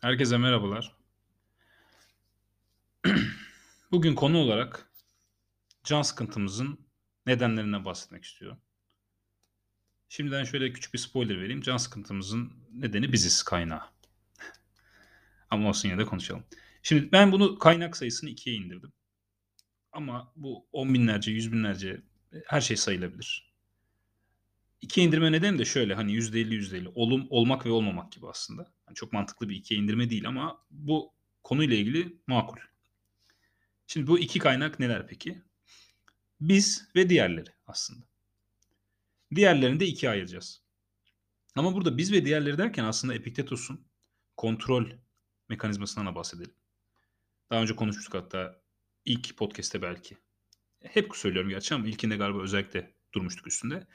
Herkese merhabalar. Bugün konu olarak can sıkıntımızın nedenlerinden bahsetmek istiyorum. Şimdiden şöyle küçük bir spoiler vereyim. Can sıkıntımızın nedeni biziz kaynağı. Ama olsun yine de konuşalım. Şimdi ben bunu kaynak sayısını ikiye indirdim. Ama bu on binlerce, yüz binlerce her şey sayılabilir. İkiye indirme nedeni de şöyle hani yüzde elli yüzde elli olum, olmak ve olmamak gibi aslında. Yani çok mantıklı bir ikiye indirme değil ama bu konuyla ilgili makul. Şimdi bu iki kaynak neler peki? Biz ve diğerleri aslında. Diğerlerini de ikiye ayıracağız. Ama burada biz ve diğerleri derken aslında Epiktetos'un kontrol mekanizmasından da bahsedelim. Daha önce konuşmuştuk hatta ilk podcast'te belki. Hep söylüyorum gerçi ama ilkinde galiba özellikle durmuştuk üstünde.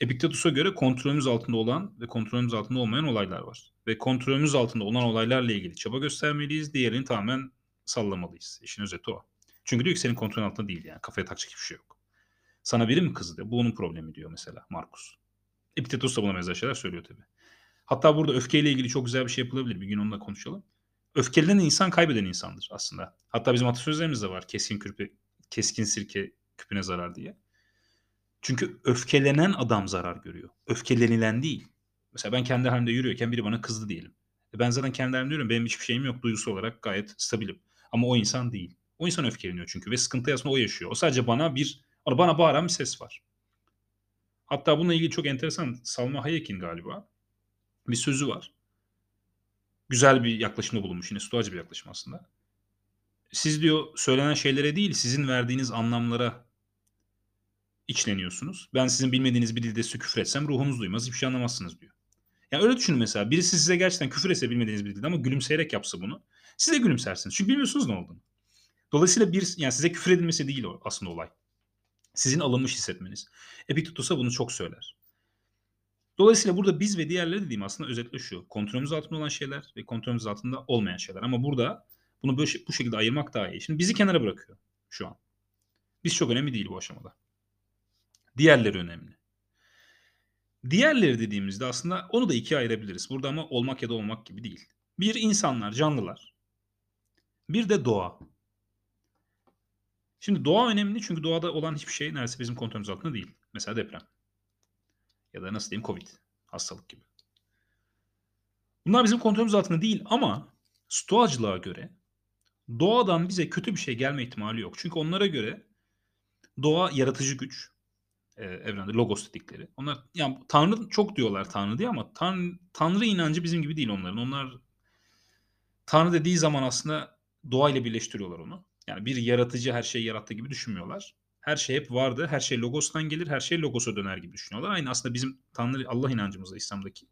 Epiktetos'a göre kontrolümüz altında olan ve kontrolümüz altında olmayan olaylar var. Ve kontrolümüz altında olan olaylarla ilgili çaba göstermeliyiz. Diğerini tamamen sallamalıyız. İşin özeti o. Çünkü diyor ki senin kontrolün altında değil yani. Kafaya takacak hiçbir şey yok. Sana biri mi kızdı? Bu onun problemi diyor mesela Markus. Epiktetos da buna benzer şeyler söylüyor tabii. Hatta burada öfkeyle ilgili çok güzel bir şey yapılabilir. Bir gün onunla konuşalım. Öfkelenen insan kaybeden insandır aslında. Hatta bizim atasözlerimiz de var. Keskin kürpe, keskin sirke küpüne zarar diye. Çünkü öfkelenen adam zarar görüyor. Öfkelenilen değil. Mesela ben kendi halimde yürüyorken biri bana kızdı diyelim. E ben zaten kendi halimde yürüyorum. Benim hiçbir şeyim yok. Duygusu olarak gayet stabilim. Ama o insan değil. O insan öfkeleniyor çünkü ve sıkıntı aslında o yaşıyor. O sadece bana bir bana bağıran bir ses var. Hatta bununla ilgili çok enteresan Salma Hayek'in galiba bir sözü var. Güzel bir yaklaşımda bulunmuş. Yine stoacı bir yaklaşım aslında. Siz diyor söylenen şeylere değil sizin verdiğiniz anlamlara içleniyorsunuz. Ben sizin bilmediğiniz bir dilde size küfür etsem ruhunuz duymaz. Hiçbir şey anlamazsınız diyor. Yani öyle düşünün mesela. Birisi size gerçekten küfür etse bilmediğiniz bir dilde ama gülümseyerek yapsa bunu. Siz de gülümsersiniz. Çünkü bilmiyorsunuz ne olduğunu. Dolayısıyla bir yani size küfür edilmesi değil aslında olay. Sizin alınmış hissetmeniz. Epiktetos'a bunu çok söyler. Dolayısıyla burada biz ve diğerleri dediğim aslında özetle şu. Kontrolümüz altında olan şeyler ve kontrolümüz altında olmayan şeyler. Ama burada bunu böyle, bu şekilde ayırmak daha iyi. Şimdi bizi kenara bırakıyor şu an. Biz çok önemli değil bu aşamada. Diğerleri önemli. Diğerleri dediğimizde aslında onu da ikiye ayırabiliriz. Burada ama olmak ya da olmak gibi değil. Bir insanlar, canlılar. Bir de doğa. Şimdi doğa önemli çünkü doğada olan hiçbir şey neredeyse bizim kontrolümüz altında değil. Mesela deprem. Ya da nasıl diyeyim Covid. Hastalık gibi. Bunlar bizim kontrolümüz altında değil ama stoacılığa göre doğadan bize kötü bir şey gelme ihtimali yok. Çünkü onlara göre doğa yaratıcı güç, e, evrende logos dedikleri. Onlar yani Tanrı çok diyorlar Tanrı diye ama tan, Tanrı inancı bizim gibi değil onların. Onlar Tanrı dediği zaman aslında doğayla birleştiriyorlar onu. Yani bir yaratıcı her şeyi yarattığı gibi düşünmüyorlar. Her şey hep vardı. Her şey logostan gelir. Her şey logosa döner gibi düşünüyorlar. Aynı aslında bizim Tanrı Allah inancımızda İslam'daki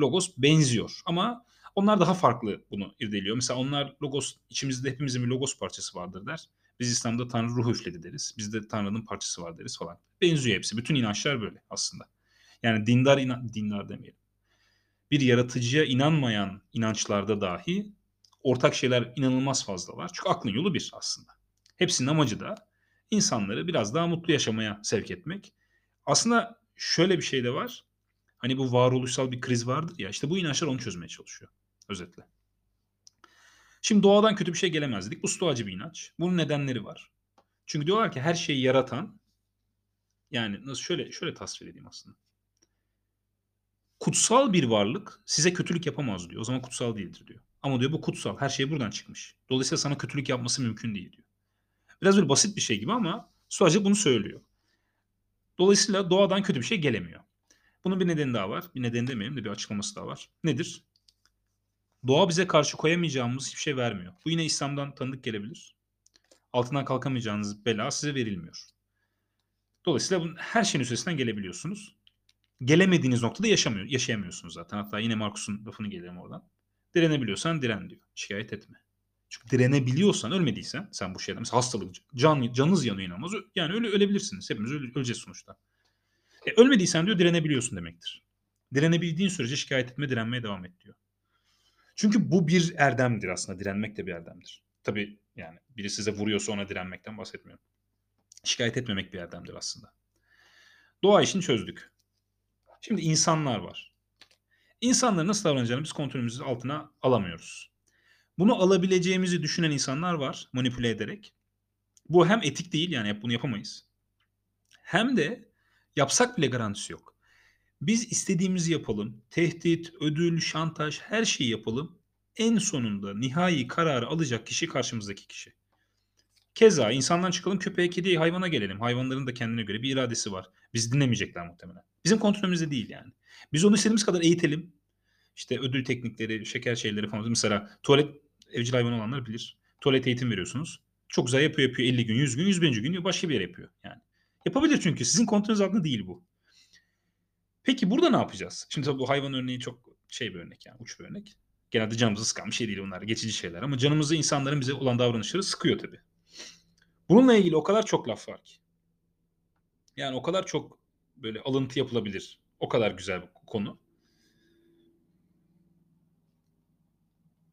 logos benziyor. Ama onlar daha farklı bunu irdeliyor. Mesela onlar logos içimizde hepimizin bir logos parçası vardır der. Biz İslam'da Tanrı ruh üfledi deriz. Bizde Tanrı'nın parçası var deriz falan. Benziyor hepsi. Bütün inançlar böyle aslında. Yani dindar inan dindar demeyelim. Bir yaratıcıya inanmayan inançlarda dahi ortak şeyler inanılmaz fazla var. Çünkü aklın yolu bir aslında. Hepsinin amacı da insanları biraz daha mutlu yaşamaya sevk etmek. Aslında şöyle bir şey de var. Hani bu varoluşsal bir kriz vardır ya işte bu inançlar onu çözmeye çalışıyor özetle. Şimdi doğadan kötü bir şey gelemez dedik. Bu stoacı bir inanç. Bunun nedenleri var. Çünkü diyorlar ki her şeyi yaratan yani nasıl şöyle şöyle tasvir edeyim aslında. Kutsal bir varlık size kötülük yapamaz diyor. O zaman kutsal değildir diyor. Ama diyor bu kutsal. Her şey buradan çıkmış. Dolayısıyla sana kötülük yapması mümkün değil diyor. Biraz böyle basit bir şey gibi ama stoacı bunu söylüyor. Dolayısıyla doğadan kötü bir şey gelemiyor. Bunun bir nedeni daha var. Bir nedeni demeyelim de bir açıklaması daha var. Nedir? Doğa bize karşı koyamayacağımız hiçbir şey vermiyor. Bu yine İslam'dan tanıdık gelebilir. Altından kalkamayacağınız bela size verilmiyor. Dolayısıyla bunun her şeyin üstesinden gelebiliyorsunuz. Gelemediğiniz noktada yaşamıyor, yaşayamıyorsunuz zaten. Hatta yine Markus'un lafını gelelim oradan. Direnebiliyorsan diren diyor. Şikayet etme. Çünkü direnebiliyorsan, ölmediysen sen bu şeyden mesela hastalık, can, canınız yanıyor inanılmaz. Yani öyle ölebilirsiniz. Hepimiz öle, öleceğiz sonuçta. E, ölmediysen diyor direnebiliyorsun demektir. Direnebildiğin sürece şikayet etme, direnmeye devam et diyor. Çünkü bu bir erdemdir aslında. Direnmek de bir erdemdir. Tabii yani biri size vuruyorsa ona direnmekten bahsetmiyorum. Şikayet etmemek bir erdemdir aslında. Doğa işini çözdük. Şimdi insanlar var. İnsanların nasıl davranacağını biz kontrolümüzün altına alamıyoruz. Bunu alabileceğimizi düşünen insanlar var manipüle ederek. Bu hem etik değil yani bunu yapamayız. Hem de yapsak bile garantisi yok. Biz istediğimizi yapalım. Tehdit, ödül, şantaj her şeyi yapalım. En sonunda nihai kararı alacak kişi karşımızdaki kişi. Keza insandan çıkalım köpeğe, kediye, hayvana gelelim. Hayvanların da kendine göre bir iradesi var. Biz dinlemeyecekler muhtemelen. Bizim kontrolümüzde değil yani. Biz onu istediğimiz kadar eğitelim. İşte ödül teknikleri, şeker şeyleri falan. Mesela tuvalet evcil hayvan olanlar bilir. Tuvalet eğitim veriyorsunuz. Çok güzel yapıyor yapıyor 50 gün, 100 gün, 101. gün başka bir yere yapıyor. Yani yapabilir çünkü sizin kontrolünüz altında değil bu. Peki burada ne yapacağız? Şimdi tabii bu hayvan örneği çok şey bir örnek yani uç bir örnek. Genelde canımızı sıkan bir şey değil onlar geçici şeyler ama canımızı insanların bize olan davranışları sıkıyor tabii. Bununla ilgili o kadar çok laf var ki. Yani o kadar çok böyle alıntı yapılabilir. O kadar güzel bir konu.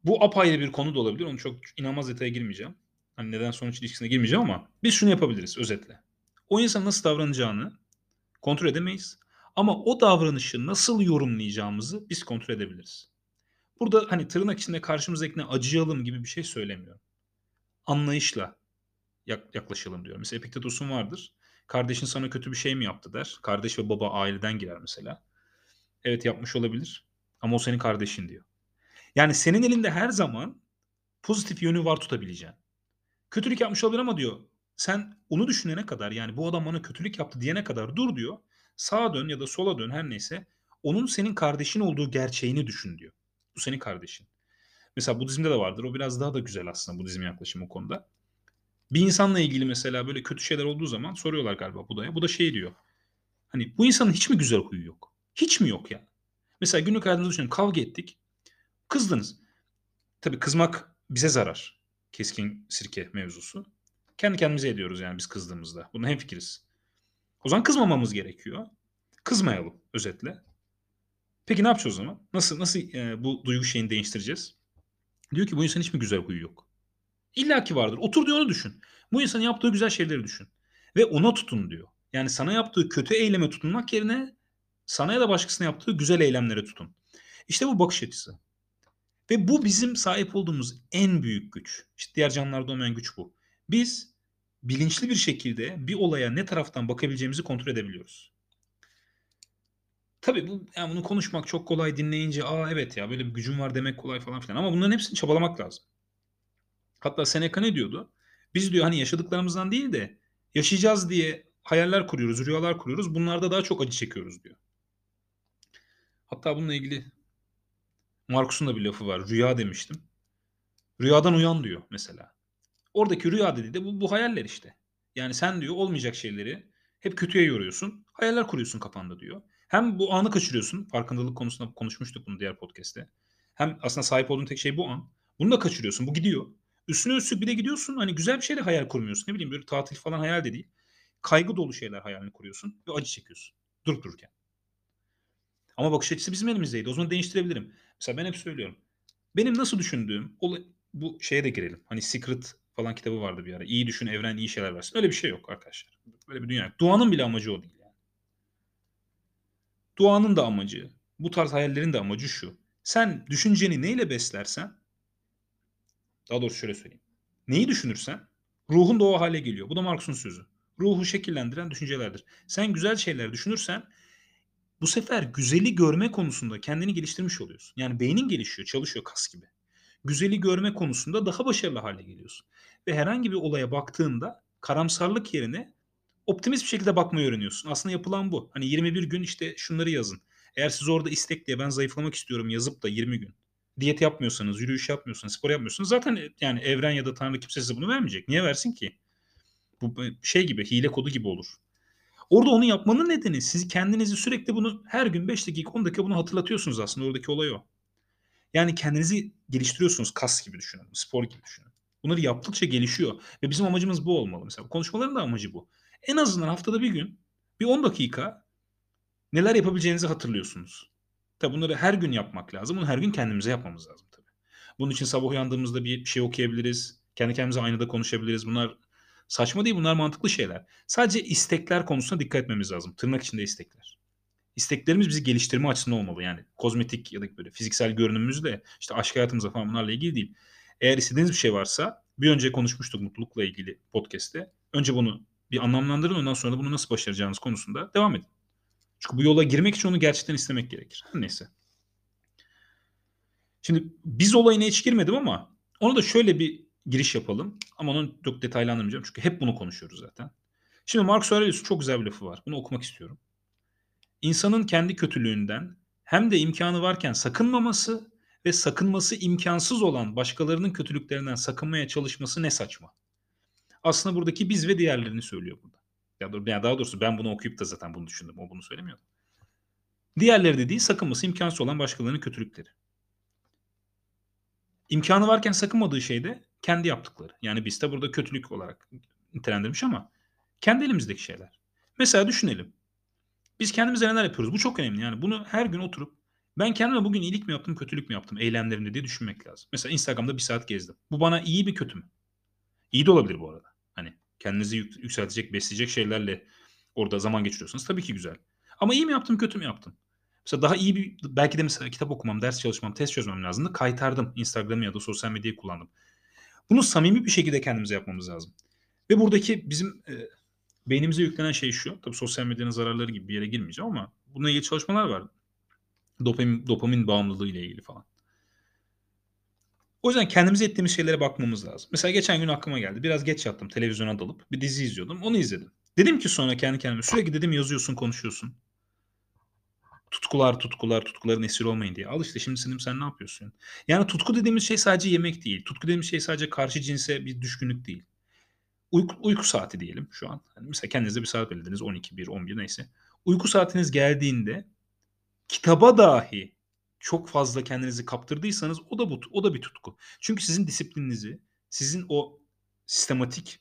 Bu apayrı bir konu da olabilir. Onu çok inanılmaz detaya girmeyeceğim. Hani neden sonuç ilişkisine girmeyeceğim ama biz şunu yapabiliriz özetle. O insan nasıl davranacağını kontrol edemeyiz. Ama o davranışı nasıl yorumlayacağımızı biz kontrol edebiliriz. Burada hani tırnak içinde karşımızdakine acıyalım gibi bir şey söylemiyorum. Anlayışla yaklaşalım diyor. Mesela Epiktetos'un vardır. Kardeşin sana kötü bir şey mi yaptı der. Kardeş ve baba aileden girer mesela. Evet yapmış olabilir ama o senin kardeşin diyor. Yani senin elinde her zaman pozitif yönü var tutabileceğin. Kötülük yapmış olabilir ama diyor sen onu düşünene kadar yani bu adam bana kötülük yaptı diyene kadar dur diyor. Sağa dön ya da sola dön her neyse. Onun senin kardeşin olduğu gerçeğini düşün diyor. Bu senin kardeşin. Mesela Budizm'de de vardır. O biraz daha da güzel aslında Budizm yaklaşımı o konuda. Bir insanla ilgili mesela böyle kötü şeyler olduğu zaman soruyorlar galiba Buda'ya. Bu da şey diyor. Hani bu insanın hiç mi güzel huyu yok? Hiç mi yok ya? Mesela günlük hayatımızda düşünün kavga ettik. Kızdınız. Tabii kızmak bize zarar. Keskin sirke mevzusu. Kendi kendimize ediyoruz yani biz kızdığımızda. Buna hemfikiriz. O zaman kızmamamız gerekiyor. Kızmayalım özetle. Peki ne yapacağız o zaman? Nasıl nasıl e, bu duygu şeyini değiştireceğiz? Diyor ki bu insan hiç mi güzel huyu yok? İlla ki vardır. Otur diyor onu düşün. Bu insanın yaptığı güzel şeyleri düşün. Ve ona tutun diyor. Yani sana yaptığı kötü eyleme tutunmak yerine sana ya da başkasına yaptığı güzel eylemlere tutun. İşte bu bakış açısı. Ve bu bizim sahip olduğumuz en büyük güç. İşte diğer canlılarda olmayan güç bu. Biz bilinçli bir şekilde bir olaya ne taraftan bakabileceğimizi kontrol edebiliyoruz. Tabii bu yani bunu konuşmak çok kolay dinleyince aa evet ya böyle bir gücüm var demek kolay falan filan ama bunların hepsini çabalamak lazım. Hatta Seneca ne diyordu? Biz diyor hani yaşadıklarımızdan değil de yaşayacağız diye hayaller kuruyoruz, rüyalar kuruyoruz. Bunlarda daha çok acı çekiyoruz diyor. Hatta bununla ilgili Markus'un da bir lafı var. Rüya demiştim. Rüyadan uyan diyor mesela. Oradaki rüya dediği de bu, bu hayaller işte. Yani sen diyor olmayacak şeyleri hep kötüye yoruyorsun. Hayaller kuruyorsun kafanda diyor. Hem bu anı kaçırıyorsun. Farkındalık konusunda konuşmuştuk bunu diğer podcast'te. Hem aslında sahip olduğun tek şey bu an. Bunu da kaçırıyorsun. Bu gidiyor. Üstüne üstlük bir de gidiyorsun hani güzel bir şeyle hayal kurmuyorsun. Ne bileyim böyle tatil falan hayal de değil. Kaygı dolu şeyler hayalini kuruyorsun ve acı çekiyorsun. Durup dururken. Ama bakış açısı bizim elimizdeydi. O zaman değiştirebilirim. Mesela ben hep söylüyorum. Benim nasıl düşündüğüm bu şeye de girelim. Hani Secret falan kitabı vardı bir ara. İyi düşün, evren iyi şeyler versin. Öyle bir şey yok arkadaşlar. Böyle bir dünya. Duanın bile amacı o değil yani. Duanın da amacı, bu tarz hayallerin de amacı şu. Sen düşünceni neyle beslersen, daha doğrusu şöyle söyleyeyim. Neyi düşünürsen, ruhun da o hale geliyor. Bu da Marx'un sözü. Ruhu şekillendiren düşüncelerdir. Sen güzel şeyler düşünürsen, bu sefer güzeli görme konusunda kendini geliştirmiş oluyorsun. Yani beynin gelişiyor, çalışıyor kas gibi. Güzeli görme konusunda daha başarılı hale geliyorsun. Ve herhangi bir olaya baktığında karamsarlık yerine optimist bir şekilde bakmayı öğreniyorsun. Aslında yapılan bu. Hani 21 gün işte şunları yazın. Eğer siz orada istek diye ben zayıflamak istiyorum yazıp da 20 gün diyet yapmıyorsanız, yürüyüş yapmıyorsanız, spor yapmıyorsanız zaten yani evren ya da Tanrı kimse size bunu vermeyecek. Niye versin ki? Bu şey gibi, hile kodu gibi olur. Orada onu yapmanın nedeni siz kendinizi sürekli bunu her gün 5 dakika 10 dakika bunu hatırlatıyorsunuz aslında oradaki olay o. Yani kendinizi geliştiriyorsunuz kas gibi düşünün, spor gibi düşünün. Bunları yaptıkça gelişiyor ve bizim amacımız bu olmalı. Mesela konuşmaların da amacı bu. En azından haftada bir gün, bir 10 dakika neler yapabileceğinizi hatırlıyorsunuz. Tabi bunları her gün yapmak lazım. Bunu her gün kendimize yapmamız lazım tabii. Bunun için sabah uyandığımızda bir şey okuyabiliriz. Kendi kendimize aynada konuşabiliriz. Bunlar saçma değil. Bunlar mantıklı şeyler. Sadece istekler konusuna dikkat etmemiz lazım. Tırnak içinde istekler. İsteklerimiz bizi geliştirme açısından olmalı. Yani kozmetik ya da böyle fiziksel görünümümüzle işte aşk hayatımızla falan bunlarla ilgili değil. Eğer istediğiniz bir şey varsa bir önce konuşmuştuk mutlulukla ilgili podcast'te. Önce bunu bir anlamlandırın ondan sonra bunu nasıl başaracağınız konusunda devam edin. Çünkü bu yola girmek için onu gerçekten istemek gerekir. Neyse. Şimdi biz olayına hiç girmedim ama onu da şöyle bir giriş yapalım. Ama onu çok detaylandırmayacağım çünkü hep bunu konuşuyoruz zaten. Şimdi Marcus Aurelius'un çok güzel bir lafı var. Bunu okumak istiyorum. İnsanın kendi kötülüğünden hem de imkanı varken sakınmaması ve sakınması imkansız olan başkalarının kötülüklerinden sakınmaya çalışması ne saçma. Aslında buradaki biz ve diğerlerini söylüyor burada. Ya daha doğrusu ben bunu okuyup da zaten bunu düşündüm. O bunu söylemiyor. Diğerleri de değil sakınması imkansız olan başkalarının kötülükleri. İmkanı varken sakınmadığı şey de kendi yaptıkları. Yani biz de burada kötülük olarak nitelendirmiş ama kendi elimizdeki şeyler. Mesela düşünelim. Biz kendimize neler yapıyoruz? Bu çok önemli. Yani bunu her gün oturup ben kendime bugün iyilik mi yaptım, kötülük mü yaptım eylemlerimde diye düşünmek lazım. Mesela Instagram'da bir saat gezdim. Bu bana iyi bir kötü mü? İyi de olabilir bu arada. Hani kendinizi yük- yükseltecek, besleyecek şeylerle orada zaman geçiriyorsanız tabii ki güzel. Ama iyi mi yaptım, kötü mü yaptım? Mesela daha iyi bir belki de mesela kitap okumam, ders çalışmam, test çözmem lazımdı. Kaytardım. Instagram'ı ya da sosyal medyayı kullandım. Bunu samimi bir şekilde kendimize yapmamız lazım. Ve buradaki bizim e, beynimize yüklenen şey şu. Tabii sosyal medyanın zararları gibi bir yere girmeyeceğim ama bununla ilgili çalışmalar var. Dopamin, dopamin bağımlılığı ile ilgili falan. O yüzden kendimize ettiğimiz şeylere bakmamız lazım. Mesela geçen gün aklıma geldi. Biraz geç yattım televizyona dalıp bir dizi izliyordum. Onu izledim. Dedim ki sonra kendi kendime sürekli dedim yazıyorsun konuşuyorsun. Tutkular tutkular tutkuların esir olmayın diye. Al işte şimdi senin sen ne yapıyorsun? Yani tutku dediğimiz şey sadece yemek değil. Tutku dediğimiz şey sadece karşı cinse bir düşkünlük değil. Uyku, uyku saati diyelim şu an. Hani mesela kendinize bir saat belirlediniz 12, 1, 11 neyse. Uyku saatiniz geldiğinde kitaba dahi çok fazla kendinizi kaptırdıysanız o da bu o da bir tutku. Çünkü sizin disiplininizi, sizin o sistematik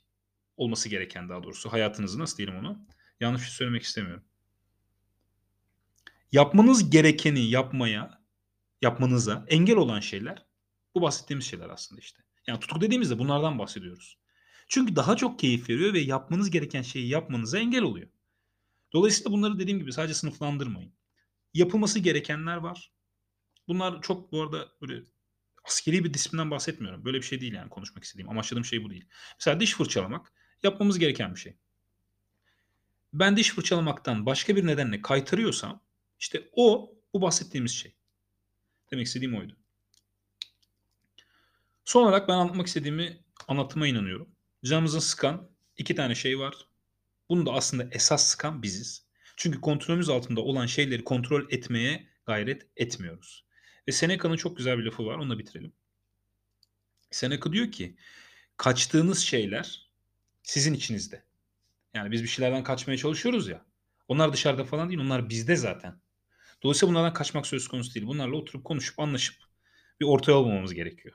olması gereken daha doğrusu hayatınızı nasıl diyelim onu? Yanlış bir şey söylemek istemiyorum. Yapmanız gerekeni yapmaya, yapmanıza engel olan şeyler bu bahsettiğimiz şeyler aslında işte. Yani tutku dediğimizde bunlardan bahsediyoruz. Çünkü daha çok keyif veriyor ve yapmanız gereken şeyi yapmanıza engel oluyor. Dolayısıyla bunları dediğim gibi sadece sınıflandırmayın. Yapılması gerekenler var. Bunlar çok bu arada böyle askeri bir disiplinden bahsetmiyorum. Böyle bir şey değil yani konuşmak istediğim. Amaçladığım şey bu değil. Mesela diş fırçalamak yapmamız gereken bir şey. Ben diş fırçalamaktan başka bir nedenle kaytarıyorsam işte o bu bahsettiğimiz şey. Demek istediğim oydu. Son olarak ben anlatmak istediğimi anlatıma inanıyorum. Canımızı sıkan iki tane şey var. Bunu da aslında esas sıkan biziz. Çünkü kontrolümüz altında olan şeyleri kontrol etmeye gayret etmiyoruz. Ve Seneca'nın çok güzel bir lafı var. Onunla bitirelim. Seneca diyor ki kaçtığınız şeyler sizin içinizde. Yani biz bir şeylerden kaçmaya çalışıyoruz ya. Onlar dışarıda falan değil. Onlar bizde zaten. Dolayısıyla bunlardan kaçmak söz konusu değil. Bunlarla oturup konuşup anlaşıp bir ortaya olmamamız gerekiyor.